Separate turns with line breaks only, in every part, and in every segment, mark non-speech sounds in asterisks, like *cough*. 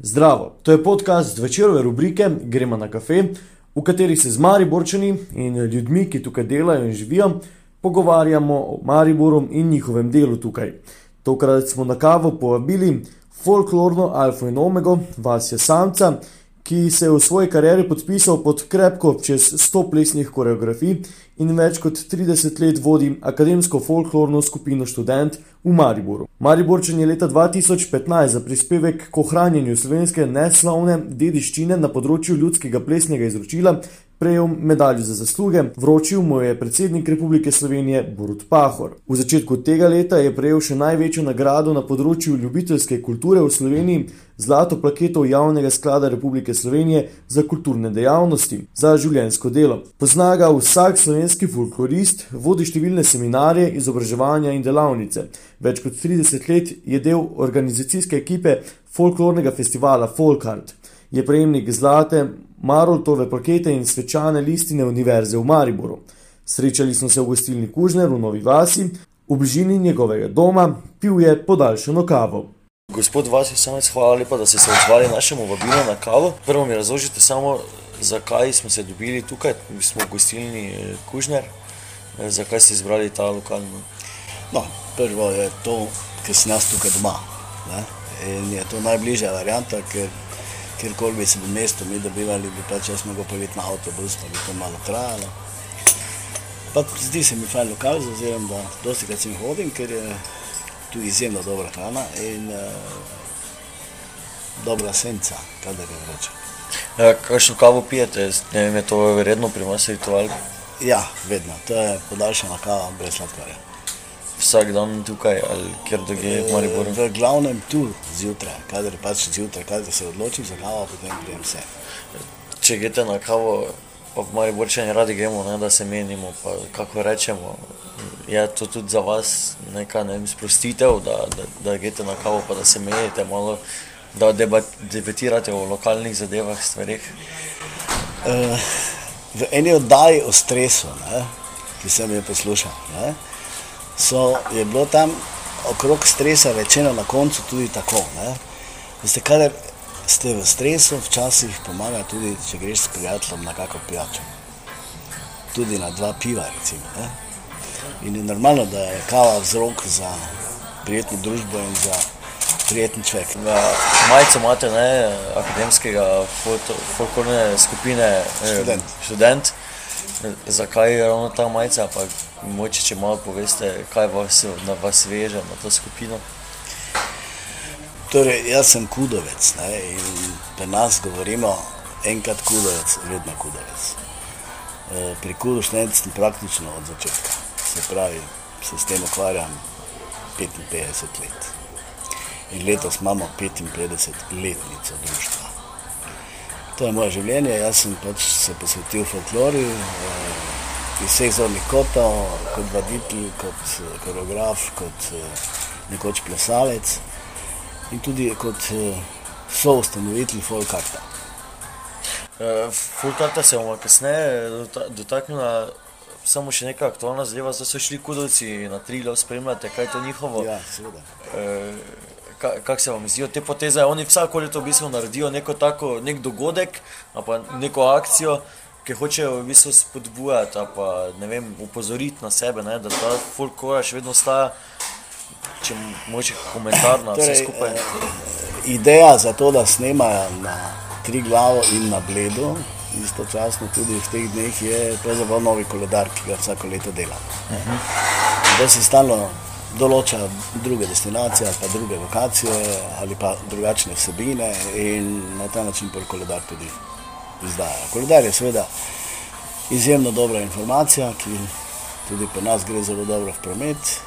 Zdravo, to je podcast večerove rubrike Gremo na kafe, v kateri se z Mariborčani in ljudmi, ki tukaj delajo in živijo, pogovarjamo o Mariboru in njihovem delu tukaj. Tokrat smo na kavo povabili folklorno Alfa in Omega, Vasja Samca, ki se je v svoji karieri podpisal pod krepko čez 100 plesnih koreografij in več kot 30 let vodi akademsko folklorno skupino študent v Mariboru. Mariborčan je leta 2015 za prispevek k ohranjanju slovenske neslavne dediščine na področju ljudskega plesnega izročila prejel medaljo za zasluge, vročil mu je predsednik Republike Slovenije Borut Pahor. V začetku tega leta je prejel še največjo nagrado na področju ljubiteljske kulture v Sloveniji, zlato plaketo javnega sklada Republike Slovenije za kulturne dejavnosti, za življensko delo. Pozna ga vsak slovenski folklorist, vodi številne seminarje, izobraževanja in delavnice. Več kot 30 let je del organizacijske ekipe folklornega festivala Folkart. Je prejemnik zlate Maroltove plakete in svečane listine Univerze v Mariboru. Srečali smo se v gostilni Kužner v Novi Vasi, v bližini njegovega doma, pil je podaljšano kavo.
Gospod Vasij Samec, hvala lepa, da ste se odzvali našemu vabilu na kavo. Prvo mi razložite samo, zakaj smo se dobili tukaj, mi smo v gostilni eh, Kužner, eh, zakaj ste izbrali ta lokalno.
No, prvo je to, ker sem jaz tukaj doma. Ne? In je to najbližja varianta, ker kjerkoli bi se v mestu mi dobivali, bi pač jaz mogel poviti na avtobus, pa bi to malo trajalo. Pa zdi se mi fajn lokal, zaziram, da dosti krat sem hodim, ker je tu izjemno dobra hrana in uh, dobra senca, kadar je vroče.
Ja, kakšno kavo pijete? Ne vem, je to verjetno pri vas ritual?
Ja, vedno. To je podaljšana kava brez sladkarja.
Vsak dan tukaj ali kjer druge v Mariboru?
V glavnem tu zjutraj, kadar pač zjutraj, kadar se odločim za kavo, potem prijem vse.
Če greste na kavo, pa v Mariborčani radi gremo, ne, da se menimo, pa kako rečemo, je to tudi za vas neka ne vem, sprostitev, da, da, da greste na kavo, pa da se menite malo, da debatirate o lokalnih zadevah, stvarih?
Uh, v eni oddaji o stresu, ne, ki sem jo poslušal, ne, so, je bilo tam okrog stresa rečeno na koncu tudi tako. Ne? Veste, kadar ste v stresu, včasih pomaga tudi, če greš s prijateljem na kako pijačo. Tudi na dva piva, recimo. Ne? In je normalno, da je kava vzrok za prijetno družbo in za prijeten človek.
Majico imate, ne, akademskega folklorne skupine
Študent.
Eh, študent. Zakaj je ravno ta majica, pa moče, če malo poveste, kaj vas na vas veže, na to skupino?
Torej, jaz sem kudovec ne, in pri nas govorimo enkrat kudovec, vedno kudovec. E, pri študent sem praktično od začetka, se pravi, se s tem ukvarjam 55 let. In letos imamo 55 letnico društva. To je moje življenje, jaz sem pač se posvetil folklori, eh, iz vseh zornih kotov, kot vaditelj, kot eh, koreograf, kot eh, nekoč plesalec in tudi kot eh, soustanovitelj folkarta.
Uh, Fulkarta se bomo kasneje dota- dotaknila, samo še neka aktualna zadeva, zdaj so šli kudovci na Triglav, spremljate, kaj je to njihovo.
Ja, seveda.
Eh, Kako se vam zdijo te poteze? Oni vsako leto v bistvu naredijo neko tako, nek dogodek ali pa neko akcijo, ki hočejo v bistvu spodbujati ali pa ne vem, upozoriti na sebe, ne, da ta folklora še vedno ostaja. Če moče komentar na vse
Torej,
skupaj.
eh, Ideja za to, da snemajo na tri glavo in na bledu, istočasno tudi v teh dneh, je pravzaprav novi koledar, ki ga vsako leto delamo. Da se stalno določa druge destinacije ali pa druge lokacije ali pa drugačne vsebine in na ta način pol koledar tudi izdaja. Koledar je seveda izjemno dobra informacija, ki tudi pri nas gre zelo dobro v promet.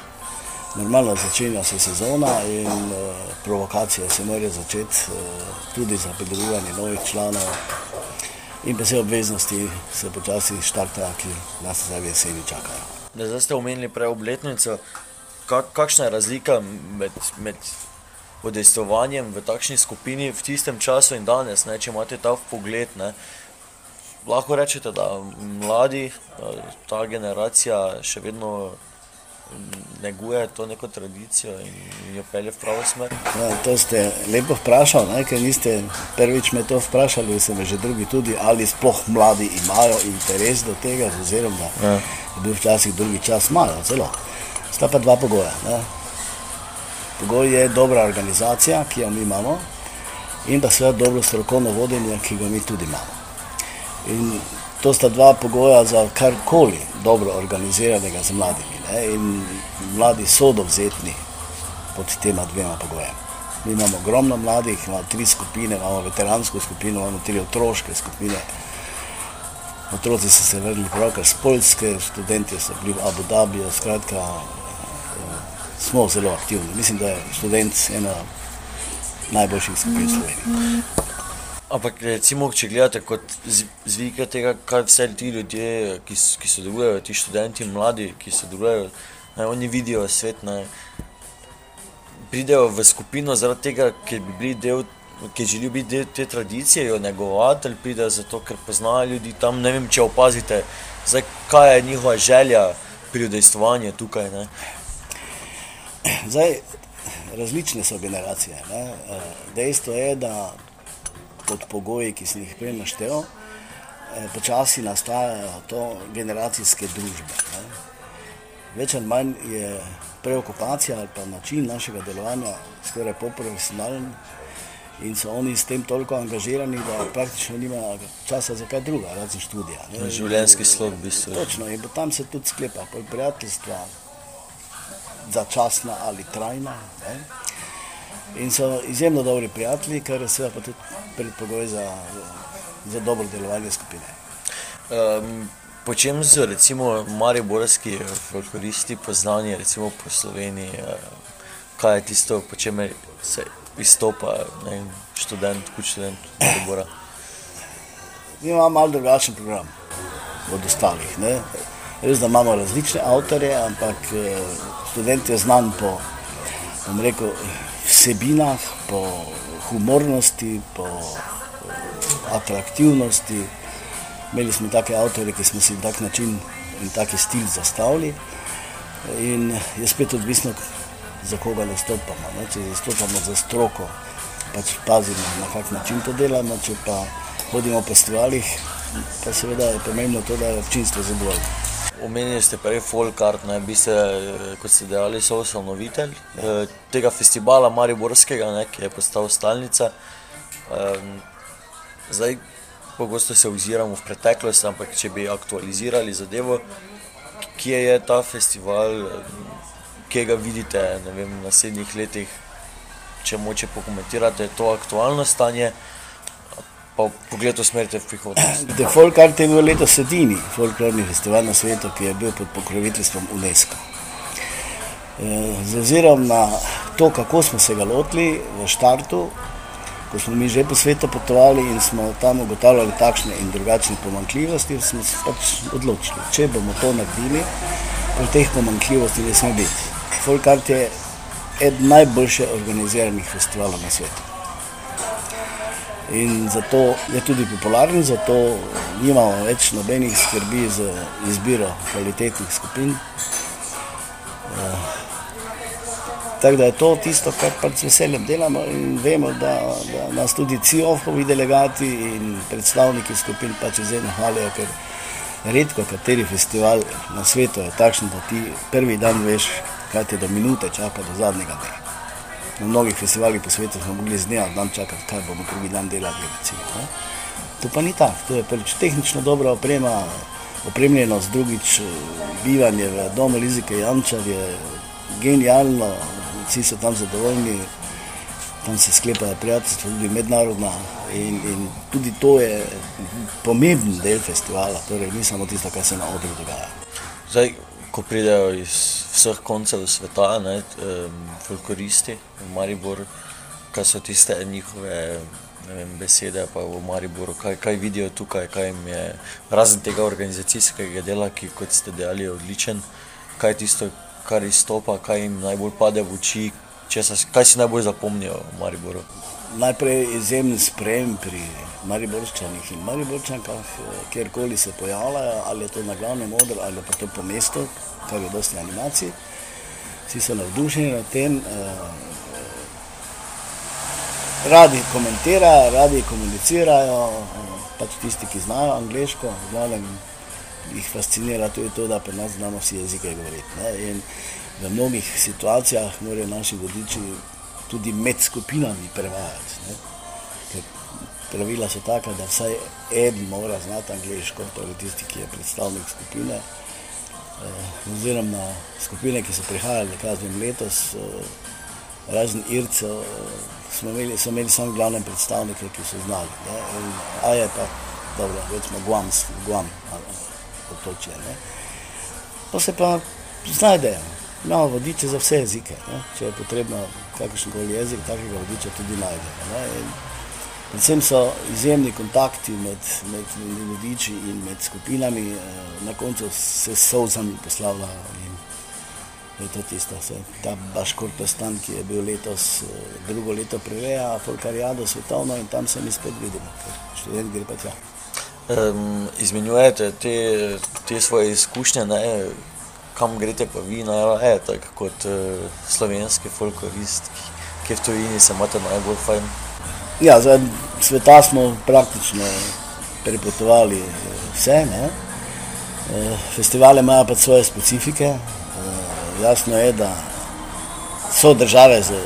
Normalno začenja se sezona in uh, provokacije se morajo začeti uh, tudi za pridobivanje novih članov in pa vse obveznosti se počasi štartajo, ki nas zdaj v jeseni čakajo.
Da zdaj ste omenili prej obletnico. Kak, kakšna je razlika med, med udejstvovanjem v takšni skupini v tistem času in danes, ne, če imate ta pogled? Ne, lahko rečete, da mladi, eh, ta generacija še vedno neguje to neko tradicijo in, jo pelje v pravo smer?
Ja, to ste lepo vprašali, ne, ker niste prvič me to vprašali, se me že drugi tudi, ali sploh mladi imajo interes do tega, oziroma ja. je bil včasih drugi čas malo, celo. Sta pa dva pogoja. Ne. Pogoj je dobra organizacija, ki jo mi imamo, in pa seveda dobro strokovno vodenje, ki ga mi tudi imamo. In to sta dva pogoja za karkoli dobro organiziranega z mladimi. Ne? In mladi so dovzetni pod tema dvema pogojema. Mi imamo ogromno mladih, imamo tri skupine, imamo veteransko skupino, imamo tri otroške skupine. Otroci so se vrnili pravkar z Poljske, študenti so bili v Abu Dhabiju, skratka, smo zelo aktivni. Mislim, da je študent ena najboljših skupin Slovenije.
Ampak, recimo, če gledate kot zvike tega, kaj vse ti ljudje, ki, ki sodelujejo, ti študenti, mladi, ki sodelujejo, ne, oni vidijo svet, ne, pridejo v skupino zaradi tega, ker bi bili del. Ki želijo biti del te tradicije, jo negovati, ali pridejo zato, ker poznajo ljudi tam. Ne vem, če opazite, zdaj, kaj je njihova želja pri udejstvovanju tukaj. Ne?
Zdaj, različne so generacije. Ne? Dejstvo je, da pod pogoji, ki sem jih prej naštel, eh, počasi nastajajo to generacijske družbe. Ne. Več ali manj je preokupacija ali pa način našega delovanja skoraj poprofesionalen in so oni s tem toliko angažirani, da praktično nima časa za kaj druga, razen študija.
Ne. Življenjski slog bi se.
Točno, in tam se tudi sklepa prijateljstva, začasna ali trajna. Ne in so izjemno dobri prijatelji, kar je seveda tudi predpogoj za, za dobro delovanje skupine.
Um, po čem so recimo mariborski folkloristi poznani recimo po Sloveniji? Kaj je tisto, po čem se izstopa ne, študent, kot študent Maribora?
Mi imamo malo drugačen program od ostalih. Ne? Res, da imamo različne avtorje, ampak študent je znan po, rekel, vsebinah, po humornosti, po atraktivnosti. Imeli smo take avtorje, ki smo si tak način in taki stil zastavili. In je spet odvisno, za koga nastopamo. Ne? Če nastopamo za stroko, pač pazimo, na kak način to delamo, če pa hodimo po festivalih, pa seveda je pomembno to, da je občinstvo zadovoljno.
Omenili ste prej Folkart, ne bi se, kot ste dejali, so ustanovitelj eh, tega festivala Mariborskega, ne, ki je postal stalnica. Zdaj, pogosto se oziramo v preteklost, ampak če bi aktualizirali zadevo, kje je ta festival, kje ga vidite vem, v naslednjih letih, če moče pokomentirate to aktualno stanje pa pogled usmerite v prihodnost.
The Folk Art je bil letos edini folklorni festival na svetu, ki je bil pod pokroviteljstvom UNESCO. Eh, z ozirom na to, kako smo se ga lotili v štartu, ko smo mi že po svetu potovali in smo tam ugotavljali takšne in drugačne pomankljivosti, smo se pač odločili, če bomo to naredili, pri teh pomankljivosti ne sme biti. Folk Art je eden najboljše organiziranih festivalov na svetu. In zato je tudi popularen, zato nimamo več nobenih skrbi za izbiro kvalitetnih skupin. Uh, tako da je to tisto, kar pač z veseljem delamo in vemo, da, da nas tudi CIOF-ovi delegati in predstavniki skupin pač izjemno hvalijo, ker redko kateri festival na svetu je takšen, da ti prvi dan veš, kaj te do minute čaka do zadnjega dne na mnogih festivalih po svetu smo mogli z dneva dan čakati, kaj bomo drugi dan delali. Recimo, to pa ni tako, to je prvič tehnično dobra oprema, opremljenost, drugič eh, bivanje v domu Lizike Jančar je genialno, vsi so tam zadovoljni, tam se sklepajo prijateljstva, tudi mednarodna in, in tudi to je pomemben del festivala, torej ni samo tisto, kar se na odru dogaja.
Zdaj, ko pridejo iz vseh koncev sveta, ne, folkloristi v Mariboru, kaj so tiste njihove vem, besede pa v Mariboru, kaj, kaj vidijo tukaj, kaj jim je, razen tega organizacijskega dela, ki kot ste dejali, je odličen, kaj je tisto, kar izstopa, kaj jim najbolj pade v oči, česa, kaj si najbolj zapomnijo v Mariboru.
Najprej izjemen sprejem pri Mariborčanih in Mariborčankah, kjerkoli se pojavljajo, ali je to na glavnem odru ali pa to po mestu, kar je dosti animacij. vsi so navdušeni nad tem. Uh, radi komentirajo, radi komunicirajo, pač tisti, ki znajo angliško, glavnem jih fascinira tudi to, da pri nas znamo vsi jezike govoriti. V mnogih situacijah morajo naši vodiči tudi med skupinami prevajati. Pravila so taka, da vsaj en mora znati angliško, torej tisti, ki je predstavnik skupine. Eh, oziroma skupine, ki so prihajali, kažem letos, eh, razen Ircev, smo imeli, so imeli samo glavne predstavnike, ki so znali. In, a je pa, dobro, recimo Guam, Guam otočje. Ne. Pa se pa znajdejo. Imamo vodiče za vse jezike. Ne. Če je potrebno kakršen koli jezik, takega vodiča tudi najdemo. Predvsem so izjemni kontakti med, med vodiči in med skupinami, eh, na koncu se s solzami poslavljajo je to tisto, vse. ta Baškortostan, ki je bil letos, eh, drugo leto preveja, Folkarijado svetovno in tam se mi spet vidimo, ker študent gre pa tja.
Um, izmenjujete te, te svoje izkušnje, ne? Kam greste pa vi najraje, tako kot uh, slovenski folklorist, ki, ki v tujini se imate najbolj fajn?
Ja, za sveta smo praktično prepotovali eh, vse, ne? Festivale imajo pa svoje specifike, jasno je, da so države z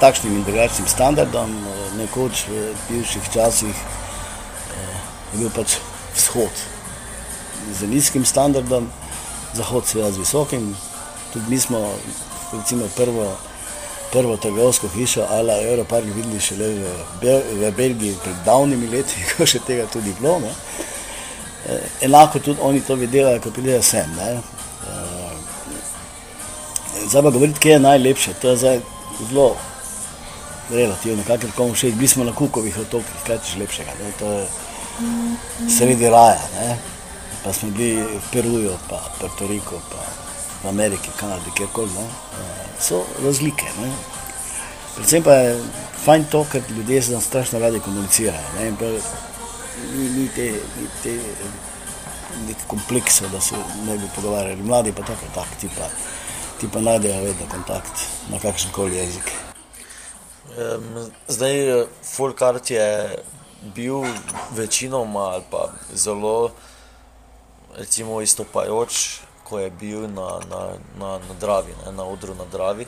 takšnim in drugačnim standardom, nekoč v bivših časih je bil pač vzhod z nizkim standardom, zahod seveda z visokim. Tudi mi smo recimo prvo, prvo trgovsko hišo ala Europark videli šele v, v Belgiji pred davnimi leti, *laughs* ko še tega tudi bilo. Ne. Eh, enako tudi oni to vidijo, ko pridejo sem. Ne. Zdaj pa govoriti, kje je najlepše, to je zdaj zelo relativno, kakor komu všeč. Bili smo na Kukovih otokih, kaj češ lepšega, ne? to je sredi raja, ne? Pa smo bili v Peruju, pa Puerto Rico, pa v Ameriki, Kanadi, kjerkoli, ne? so razlike. Ne? Predvsem pa je fajn to, ker ljudje se nam strašno radi komunicirajo. Ne? In pa ni, ni te, ni te nek kompleksov, da se ne bi pogovarjali. Mladi pa tako, tak, ti pa najdejo vedno kontakt na kakšen koli jezik.
Zdaj, Folkart je bil večinoma ali pa zelo recimo, istopajoč, ko je bil na, na, na, na Dravi, ne, na odru na Dravi.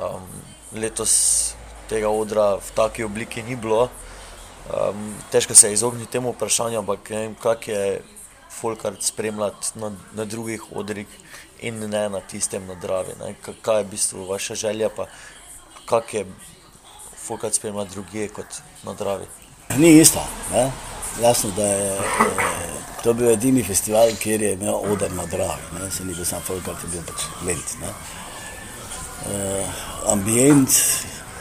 Um, letos tega odra v taki obliki ni bilo. Um, težko se je izogniti temu vprašanju, ampak ne vem, kak je Folkart spremljati na, na drugih odrih in ne na tistem na Dravi. Ne. Kaj je v bistvu vaša želja, pa kak je Folkart spremljati druge kot na Dravi?
Ni isto. Ne. Jasno, da je, je to bil edini festival, kjer je imel odr na Dravi. Ne. Se ni bil sam Folkart, je bil pač lent. Ne. Uh, ambient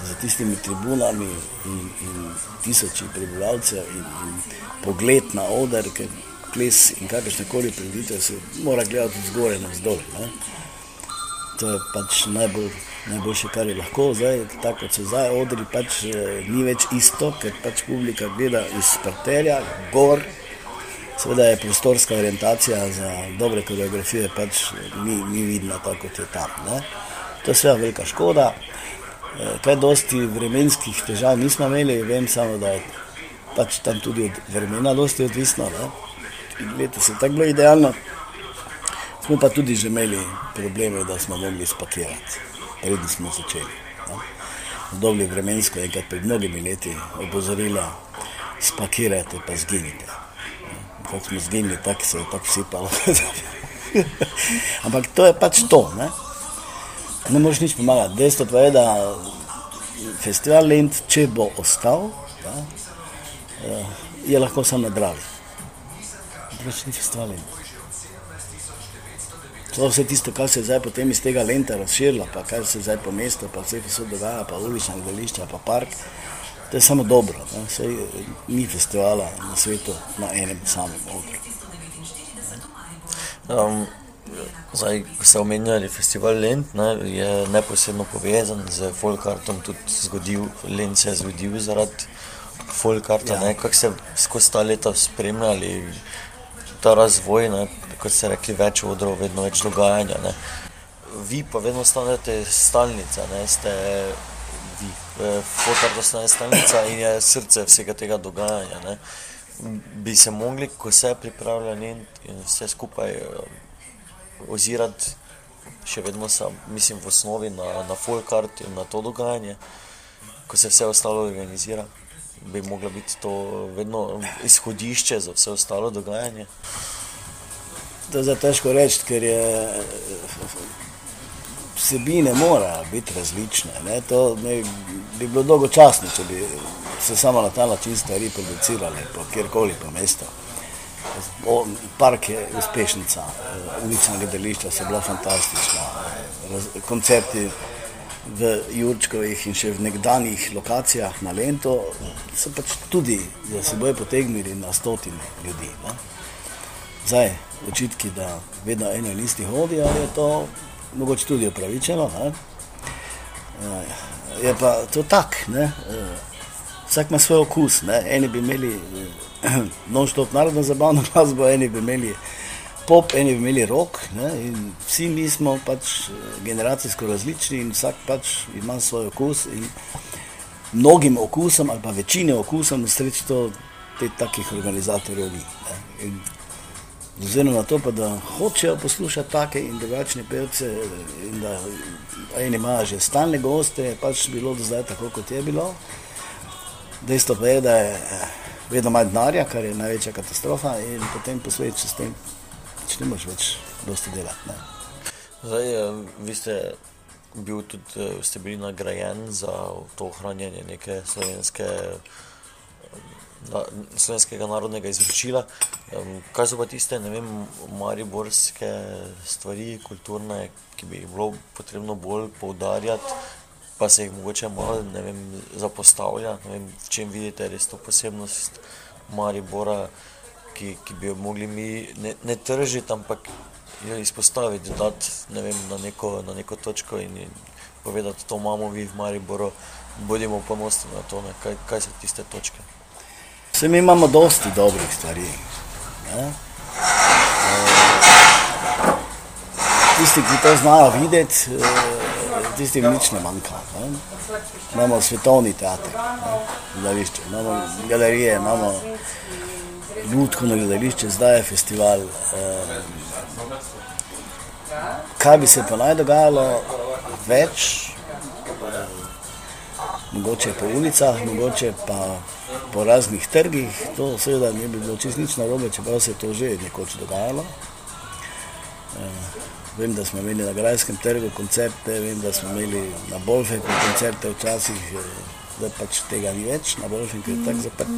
za tistimi tribunami in, in tisoči prebivalcev in, in pogled na odr, ker ples in kakršne koli preditve se mora gledati zgore na vzdolj. To je pač najbolj, najboljše, kar je lahko. Zdaj, tako kot se zdaj odri, pač eh, ni več isto, ker pač publika gleda iz parterja, gor. Seveda je prostorska orientacija za dobre koreografije pač ni, ni vidna tako, kot je tam. Ne? To je seveda velika škoda. Eh, kaj dosti vremenskih težav nismo imeli, vem samo, da je pač tam tudi od vremena dosti odvisno. Ne? letos je tako bilo idealno. Smo pa tudi že imeli probleme, da smo mogli spakirati, preden smo začeli. Vremensko je enkrat pred mnogimi leti opozorila, spakirajte pa zginite. Ko smo zginili, tako se je tako sipalo. *laughs* Ampak to je pač to. Ne, ne moreš nič pomagati. Dejstvo pa je, da festival Lent, če bo ostal, da, eh, je lahko samo nadravi več ni festivalov. To vse tisto, kar se je zdaj potem iz tega lenta razširilo, pa kar se zdaj po mestu, pa vse, ki se dogaja, pa ulična gledališča, pa park, to je samo dobro. Vse, ni festivala na svetu na enem samem odru.
Um, zdaj, ko se omenjali festival Lent, ne, je neposredno povezan z Folkartom, tudi zgodil, Lent se je zgodil zaradi Folkarta, ja. kako se skozi ta leta spremljali ta razvoj, ne, kot ste rekli, več odrov, vedno več dogajanja. Ne. vi pa vedno stanete stalnica, ne, ste vi, fotar ostane stalnica in je srce vsega tega dogajanja, ne. Bi se mogli, ko se pripravlja in vse skupaj ozirati še vedno sam, mislim, v osnovi na, na folk art in na to dogajanje, ko se vse ostalo organizira, bi mogla biti to vedno izhodišče za vse ostalo dogajanje.
To je težko reči, ker je vsebine mora biti različne. Ne? To bi bilo dolgočasno, če bi se samo na ta način stvari producirale po kjerkoli po mestu. Park je uspešnica, ulična gledališča so bila fantastična, koncerti v Jurčkovih in še v nekdanjih lokacijah na Lento so pač tudi za seboj potegnili na stotine ljudi. Ne? Zdaj, očitki, da vedno eno in isti hodijo, je to mogoče tudi upravičeno. Ne? Je pa to tak, ne? vsak ima svoj okus. Ne? Eni bi imeli *clears throat* non-stop narodno zabavno glasbo, eni bi imeli pop, eni bi imeli rock. Vsi mi smo pač generacijsko različni in vsak pač ima svoj okus. Mnogim okusom ali pa večini okusom srečo te takih organizatorjev ni. Oziroma na to, pa, da hočejo poslušati take in drugačne pevce, in da eni imajo že stalne goste, je pač bilo do zdaj tako, kot je bilo. Dejstvo pa je, da je vedno manj denarja, kar je največja katastrofa, in potem posledično s tem pač ne moreš več dosti delati. Ne.
Zdaj, vi ste bil tudi, ste bili nagrajen za to ohranjanje neke slovenske slovenskega narodnega izročila. Kaj so pa tiste, ne vem, mariborske stvari, kulturne, ki bi jih bilo potrebno bolj poudarjati, pa se jih mogoče malo, ne vem, zapostavlja, ne vem, v čem vidite res to posebnost Maribora, ki, ki bi jo mogli mi ne, ne tržiti, ampak jo izpostaviti, dati, ne vem, na neko, na neko točko in, in povedati, to imamo vi v Mariboru, bodimo ponosni na to, ne, kaj, kaj so tiste točke.
Vse mi imamo dosti dobrih stvari. Ne? Tisti, ki to znajo videti, tisti, ki nič ne manjka. Ne? Imamo svetovni teater, gledališče, imamo galerije, imamo ljudsko gledališče, zdaj je festival. Kaj bi se pa naj dogajalo več, mogoče po ulicah, mogoče pa po raznih trgih, to seveda ne bi bilo čist nič narobe, čeprav se je to že nekoč dogajalo. Vem, da smo imeli na Grajskem trgu koncerte, vem, da smo imeli na Bolfeku koncerte včasih, zdaj pač tega ni več, na Bolfeku je tako zaprt.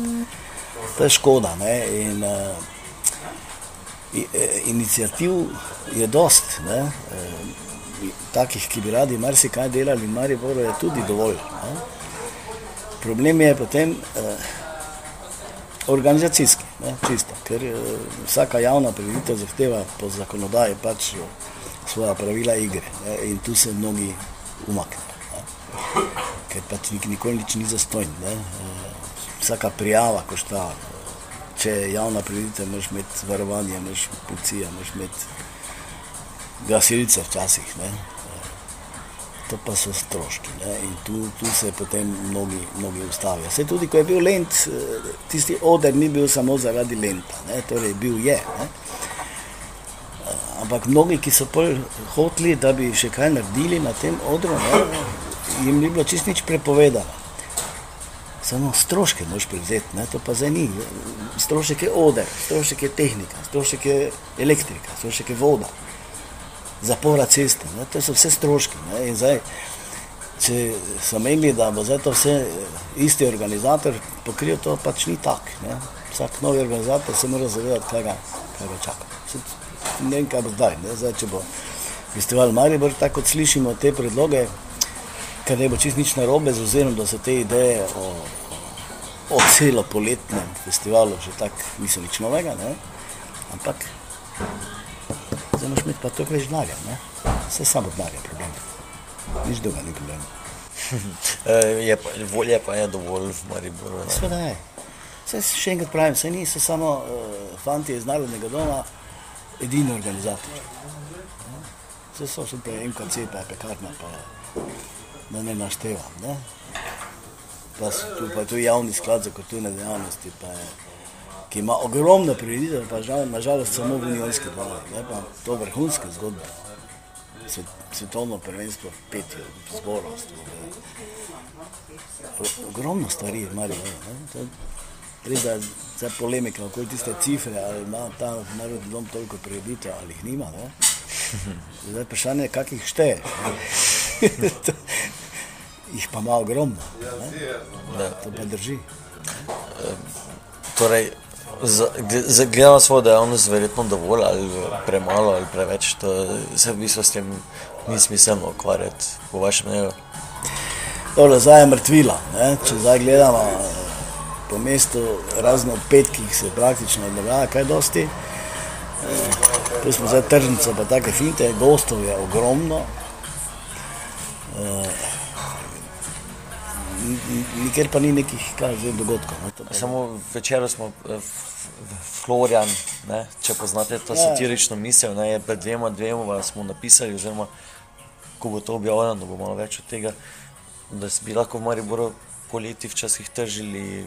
To je škoda, ne, in uh, inicijativ je dost, ne, takih, ki bi radi marsikaj delali in Mariboru je tudi dovolj. Ne. Problem je potem organizacijski, ne, čisto, ker uh, vsaka javna prireditev zahteva po zakonodaji pač svoja pravila igre ne, in tu se mnogi umaknejo, ker pač nikoli nič ni zastojn. Ne, uh, vsaka prijava košta, če je javna prireditev, moraš imeti varovanje, moraš policija, moraš imeti gasilce včasih. Ne, to pa so stroški. Ne? In tu, tu se potem mnogi, mnogi ustavijo. Vse tudi, ko je bil lent, tisti oder ni bil samo zaradi lenta, ne? torej bil je. Ne? Ampak mnogi, ki so hoteli, da bi še kaj naredili na tem odru, ne? jim ni bilo čist nič prepovedano. Samo stroške moš prevzeti, ne? to pa zdaj ni. Strošek je oder, strošek je tehnika, strošek je elektrika, strošek je voda zapora ceste. Ne? To so vse stroški. Zdaj, če so menili, da bo zdaj to vse isti organizator pokril, to pač ni tako. Vsak novi organizator se mora zavedati, kaj ga, kaj ga čaka. Ne vem, kaj bo zdaj. zdaj če bo festival Maribor, tako kot slišimo te predloge, ker ne bo čist nič narobe, z ozirom, da so te ideje o, o celo poletnem festivalu že tako niso nič novega, ne? ampak zdaj moraš imeti pa to več denarja. Vse samo denarja problem. Nič druga ni problem. *laughs*
je pa, volje pa je dovolj v Mariboru.
Sveda je. Vse še enkrat pravim, vse niso samo uh, fanti iz Narodnega doma, edini organizator. Vse so še te MKC, pa je pekarna, pa da ne naštevam. Ne? Pa, so tu, pa je tu javni sklad za kulturne dejavnosti, pa je, ki ima ogromno prireditev, pa žal, nažalost samo v Unionski dvorani. Ne? Pa to vrhunske zgodbe. Svet, svetovno prvenstvo v petju, zborovstvo. Ogromno stvari je malo. Res da je zdaj polemika okoli tiste cifre, ali ima ta narodni dom toliko prireditev ali jih nima. Ne? Zdaj je vprašanje, kakih šteješ. *laughs* jih pa ima ogromno. Ne? To pa drži.
Torej, Gledamo svojo dejavnost, verjetno dovolj ali premalo ali preveč, to se v bistvu s tem ni smiselno ukvarjati, po vašem mnenju.
Dobro, zdaj je mrtvila. Ne? Če zdaj gledamo po mestu razno petkih, se praktično ne dogaja kaj dosti. Eh, tu smo zdaj tržnice, pa take finte, gostov je ogromno. Eh, nikjer pa ni nekih vem, dogodkov. Ne?
Samo večer smo v Florian, ne? če poznate to ja. satirično misel, ne? je pred dvema dvema smo napisali, oziroma ko bo to objavljeno, da bo malo več od tega, da bi lahko v Mariboru poleti včasih tržili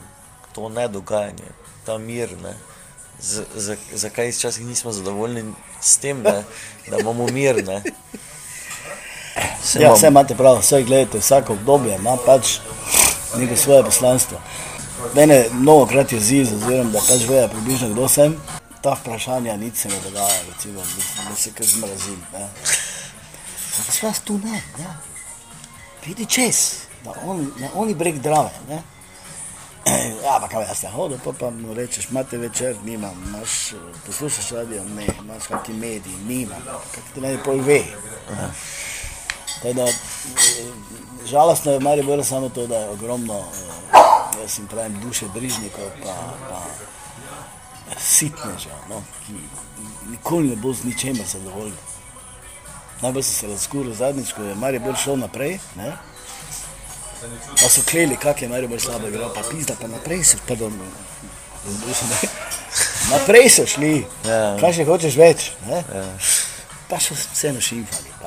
to nedogajanje, ta mir. Ne? Zakaj včasih nismo zadovoljni s tem, ne? da imamo mir? Ne?
Vse ja, imate prav, vse gledate, vsako obdobje ima pač neko svoje poslanstvo. Mene mnogo krat je zid, oziroma da pač vejo približno kdo sem. Ta vprašanja nič se ne dogaja, recimo, da se kar zmrazim. Ampak s vas tu ne, ne. Vidi čez, na oni, na oni breg drave. Ne. Ja, pa kaj jaz te hodim, pa, pa mu rečeš, imate večer, nimam, imaš, poslušaš radio, ne, imaš kakšni mediji, nimam, kak ti naj pol ve. Ne. Da, žalostno je v Mariboru samo to, da je ogromno, eh, jaz jim pravim, duše brižnikov, pa, pa sitneža, no, ki nikoli ne bo z ničemer zadovoljni. Najbolj so se razkurili zadnjič, ko je Maribor šel naprej, ne, pa so kleli, kak je Maribor slabo igral, pa pizda, pa naprej se, pardon, ne, naprej so šli, ja. kaj še hočeš več, ne, ja. pa so vseeno šimfali,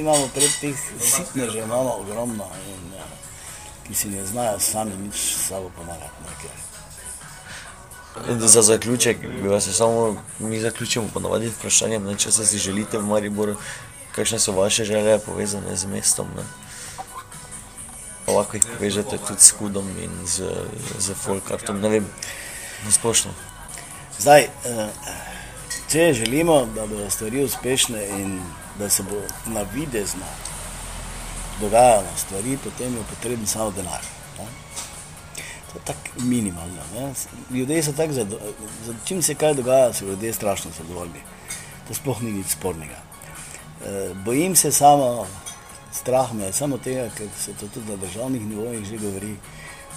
imamo pred teh sitne že imamo ogromno, in, ja, ki si ne znajo sami nič s sabo pomagati.
Za zaključek, bi vas samo mi zaključimo ponovadi vprašanjem, ne, če se si želite v Mariboru, kakšne so vaše želje povezane z mestom. Ne? Pa lahko jih povežete tudi s Kudom in z, z Folkartom, ne vem, na splošno.
Zdaj, eh, če želimo, da bodo stvari uspešne in da se bo na videzno dogajalo stvari, potem je potreben samo denar. Ne? To je tako minimalno. Ne? Ljudje so tako zadovoljni, čim se kaj dogaja, so ljudje strašno zadovoljni. To sploh ni nič spornega. E, bojim se samo, strah me je samo tega, ker se to tudi na državnih nivojih že govori,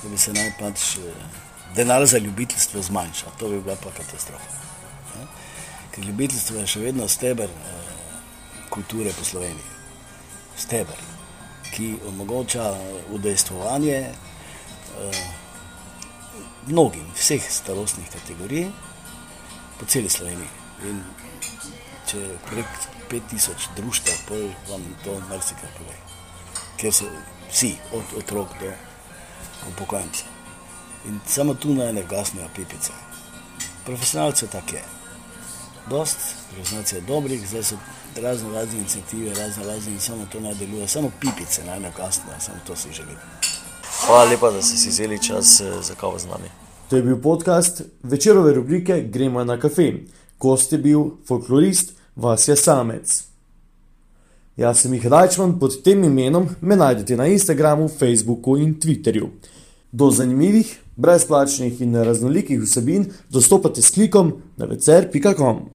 da bi se naj pač e, denar za ljubiteljstvo zmanjšal. To bi bila pa katastrofa. Ne? Ker ljubiteljstvo je še vedno steber. E, kulture po Sloveniji. Steber, ki omogoča udejstvovanje eh, mnogim, vseh starostnih kategorij po celi Sloveniji. In če prek 5000 društv, pol vam to marsikaj pove. Ker so vsi, od otrok do upokojencev. In samo tu naj ne gasnejo pipice. Profesionalce tako je. Dost, je dobrih, zdaj so razno razne inicijative, razno razne in samo to naj deluje, samo pipice naj ne kasneje, samo to si želim.
Hvala lepa, da ste si vzeli čas eh, za kavo z nami.
To je bil podcast večerove rubrike Gremo na kafe. Gost je bil folklorist Vasja Samec. Jaz sem jih Rajčman, pod tem imenom me najdete na Instagramu, Facebooku in Twitterju. Do zanimivih, brezplačnih in raznolikih vsebin dostopate s klikom na vecer.com.